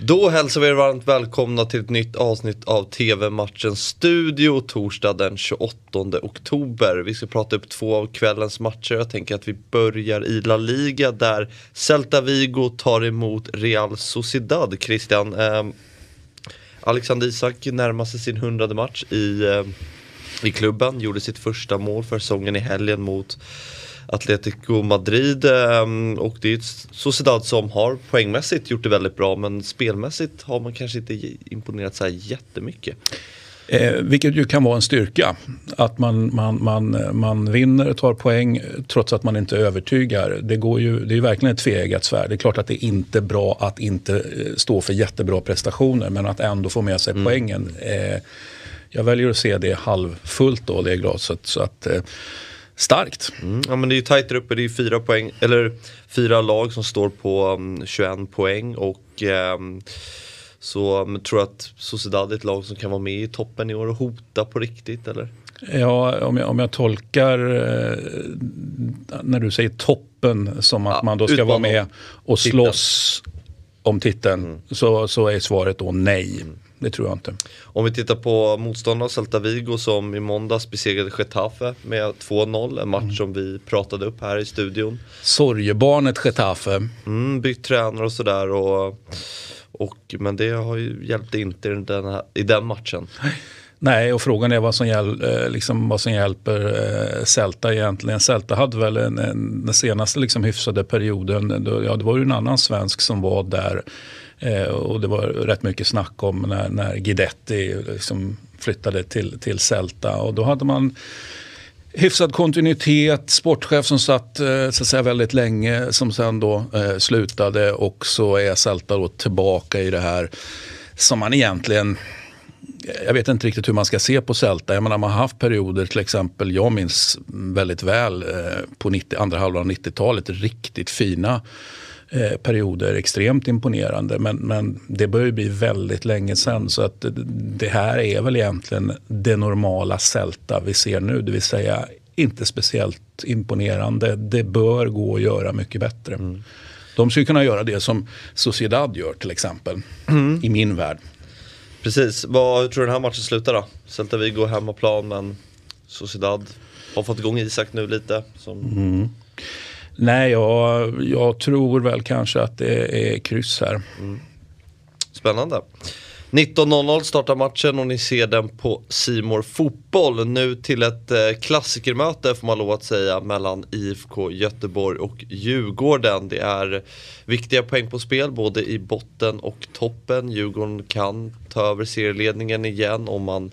Då hälsar vi er varmt välkomna till ett nytt avsnitt av TV-matchen Studio torsdag den 28 oktober. Vi ska prata upp två av kvällens matcher. Jag tänker att vi börjar i La Liga där Celta Vigo tar emot Real Sociedad. Christian, eh, Alexander Isak närmar sig sin hundrade match i, eh, i klubben. Gjorde sitt första mål för säsongen i helgen mot Atletico Madrid ehm, och det är ett Sociedad som har poängmässigt gjort det väldigt bra men spelmässigt har man kanske inte imponerat så här jättemycket. Eh, vilket ju kan vara en styrka. Att man, man, man, man vinner, tar poäng trots att man inte övertygar. Det, går ju, det är verkligen ett tveeggat svärd. Det är klart att det är inte bra att inte eh, stå för jättebra prestationer men att ändå få med sig mm. poängen. Eh, jag väljer att se det halvfullt då, det glaset. Så att, eh, starkt. Mm, ja men det är ju tajt där uppe, det är fyra poäng, eller fyra lag som står på um, 21 poäng och um, så um, tror att Sociedad är ett lag som kan vara med i toppen i år och hota på riktigt eller? Ja, om jag, om jag tolkar eh, när du säger toppen som att ja, man då ska vara med och slåss om titeln mm. så, så är svaret då nej. Mm det tror jag inte. Om vi tittar på motståndarna Celta Vigo som i måndags besegrade Getafe med 2-0. En match mm. som vi pratade upp här i studion. Sorgebarnet Getafe. Mm, bytt tränare och sådär. Och, och, men det har ju hjälpt inte i den, här, i den matchen. Nej, och frågan är vad som, hjäl eh, liksom vad som hjälper eh, Celta egentligen. Celta hade väl en, en, den senaste liksom hyfsade perioden, då, ja, det var ju en annan svensk som var där Eh, och det var rätt mycket snack om när, när Guidetti liksom flyttade till, till Celta. Och då hade man hyfsad kontinuitet, sportchef som satt eh, så att säga, väldigt länge som sen då eh, slutade och så är Celta då tillbaka i det här som man egentligen jag vet inte riktigt hur man ska se på Celta. Jag menar, man har haft perioder, till exempel, jag minns väldigt väl eh, på 90, andra halvan av 90-talet, riktigt fina Eh, perioder extremt imponerande. Men, men det börjar bli väldigt länge sedan. Så att det här är väl egentligen det normala Celta vi ser nu. Det vill säga inte speciellt imponerande. Det bör gå att göra mycket bättre. Mm. De skulle kunna göra det som Sociedad gör till exempel. Mm. I min värld. Precis. Vad, hur tror du den här matchen slutar då? Celta Vigo hemmaplan men Sociedad har fått igång Isak nu lite. Som... Mm. Nej, jag, jag tror väl kanske att det är kryss här. Mm. Spännande. 19.00 startar matchen och ni ser den på Simor Fotboll. Nu till ett eh, klassikermöte får man lov att säga mellan IFK Göteborg och Djurgården. Det är viktiga poäng på spel både i botten och toppen. Djurgården kan ta över serieledningen igen om man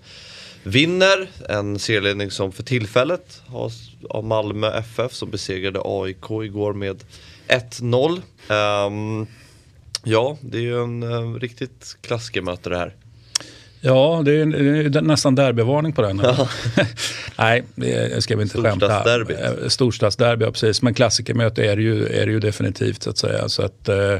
vinner. En serieledning som för tillfället har av Malmö FF som besegrade AIK igår med 1-0. Um, ja, det är ju en uh, riktigt klassikermöte det här. Ja, det är, det är nästan derbyvarning på den. Nej, det ska vi inte skämta. Storstadsderbyt. Eh, storstadsderby, ja, precis. Men klassikermöte är det ju, är det ju definitivt så att säga. Så att, uh,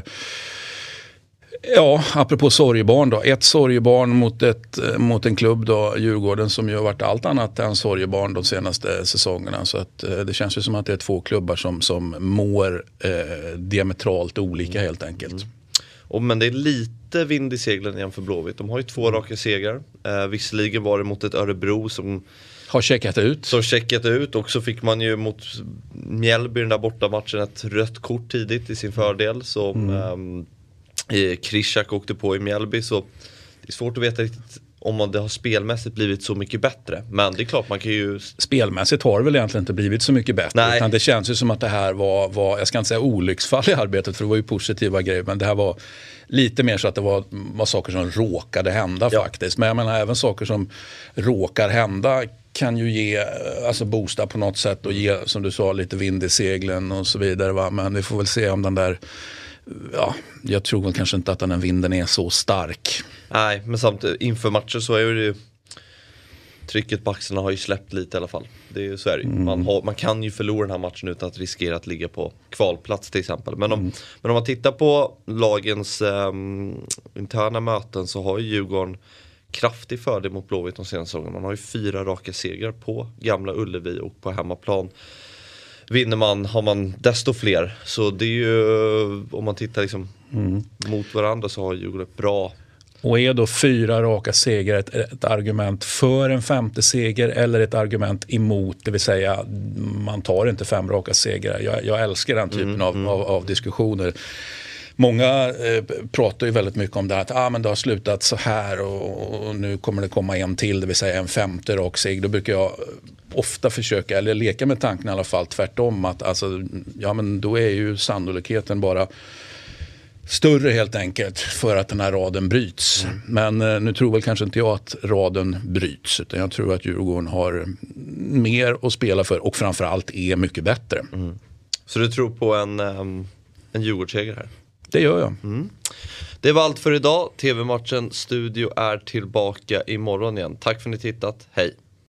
Ja, apropå sorgebarn då. Ett sorgebarn mot, ett, mot en klubb då, Djurgården, som ju har varit allt annat än sorgebarn de senaste säsongerna. Så att, eh, det känns ju som att det är två klubbar som, som mår eh, diametralt olika helt enkelt. Mm. Och, men det är lite vind i seglen igen för Blåvitt. De har ju två raka segrar. Eh, visserligen var det mot ett Örebro som har checkat ut. Som checkat ut och så fick man ju mot Mjällby den där bortamatchen ett rött kort tidigt i sin fördel. Som, mm. um, Krishak åkte på i Mjällby så det är svårt att veta riktigt om det har spelmässigt blivit så mycket bättre. Men det är klart man kan ju... Spelmässigt har det väl egentligen inte blivit så mycket bättre. Nej. Utan det känns ju som att det här var, var, jag ska inte säga olycksfall i arbetet för det var ju positiva grejer. Men det här var lite mer så att det var, var saker som råkade hända ja. faktiskt. Men jag menar även saker som råkar hända kan ju ge, alltså boosta på något sätt och ge som du sa lite vind i seglen och så vidare. Va? Men vi får väl se om den där ja, jag tror väl kanske inte att den här vinden är så stark. Nej, men samtidigt inför matcher så är det ju Trycket på axlarna har ju släppt lite i alla fall. Det är, så är det mm. man, har, man kan ju förlora den här matchen utan att riskera att ligga på kvalplats till exempel. Men om, mm. men om man tittar på lagens um, interna möten så har ju Djurgården kraftig fördel mot Blåvitt de senaste säsongerna. Man har ju fyra raka segrar på Gamla Ullevi och på hemmaplan vinner man har man desto fler. Så det är ju, om man tittar liksom Mm. Mot varandra så har Djurgården ett bra och är då fyra raka segrar ett, ett, argument för en femte seger eller ett argument emot? Det vill säga, man tar inte fem raka segrar. Jag, jag älskar den typen mm, av, mm. Av, av, diskussioner. Många eh, pratar ju väldigt mycket om det här att ah, men det har slutat så här och, och, nu kommer det komma en till, det vill säga en femte rak seger. Då brukar jag ofta försöka, eller leka med tanken i alla fall tvärtom att alltså, ja, men då är ju sannolikheten bara större helt enkelt för att den här raden bryts. Mm. Men eh, nu tror väl kanske inte jag att raden bryts utan jag tror att Djurgården har mer att spela för och framförallt är mycket bättre. Mm. Så du tror på en, um, en Djurgårdsseger här? Det gör jag. Mm. Det var allt för idag. TV-matchen Studio är tillbaka imorgon igen. Tack för att ni tittat. Hej!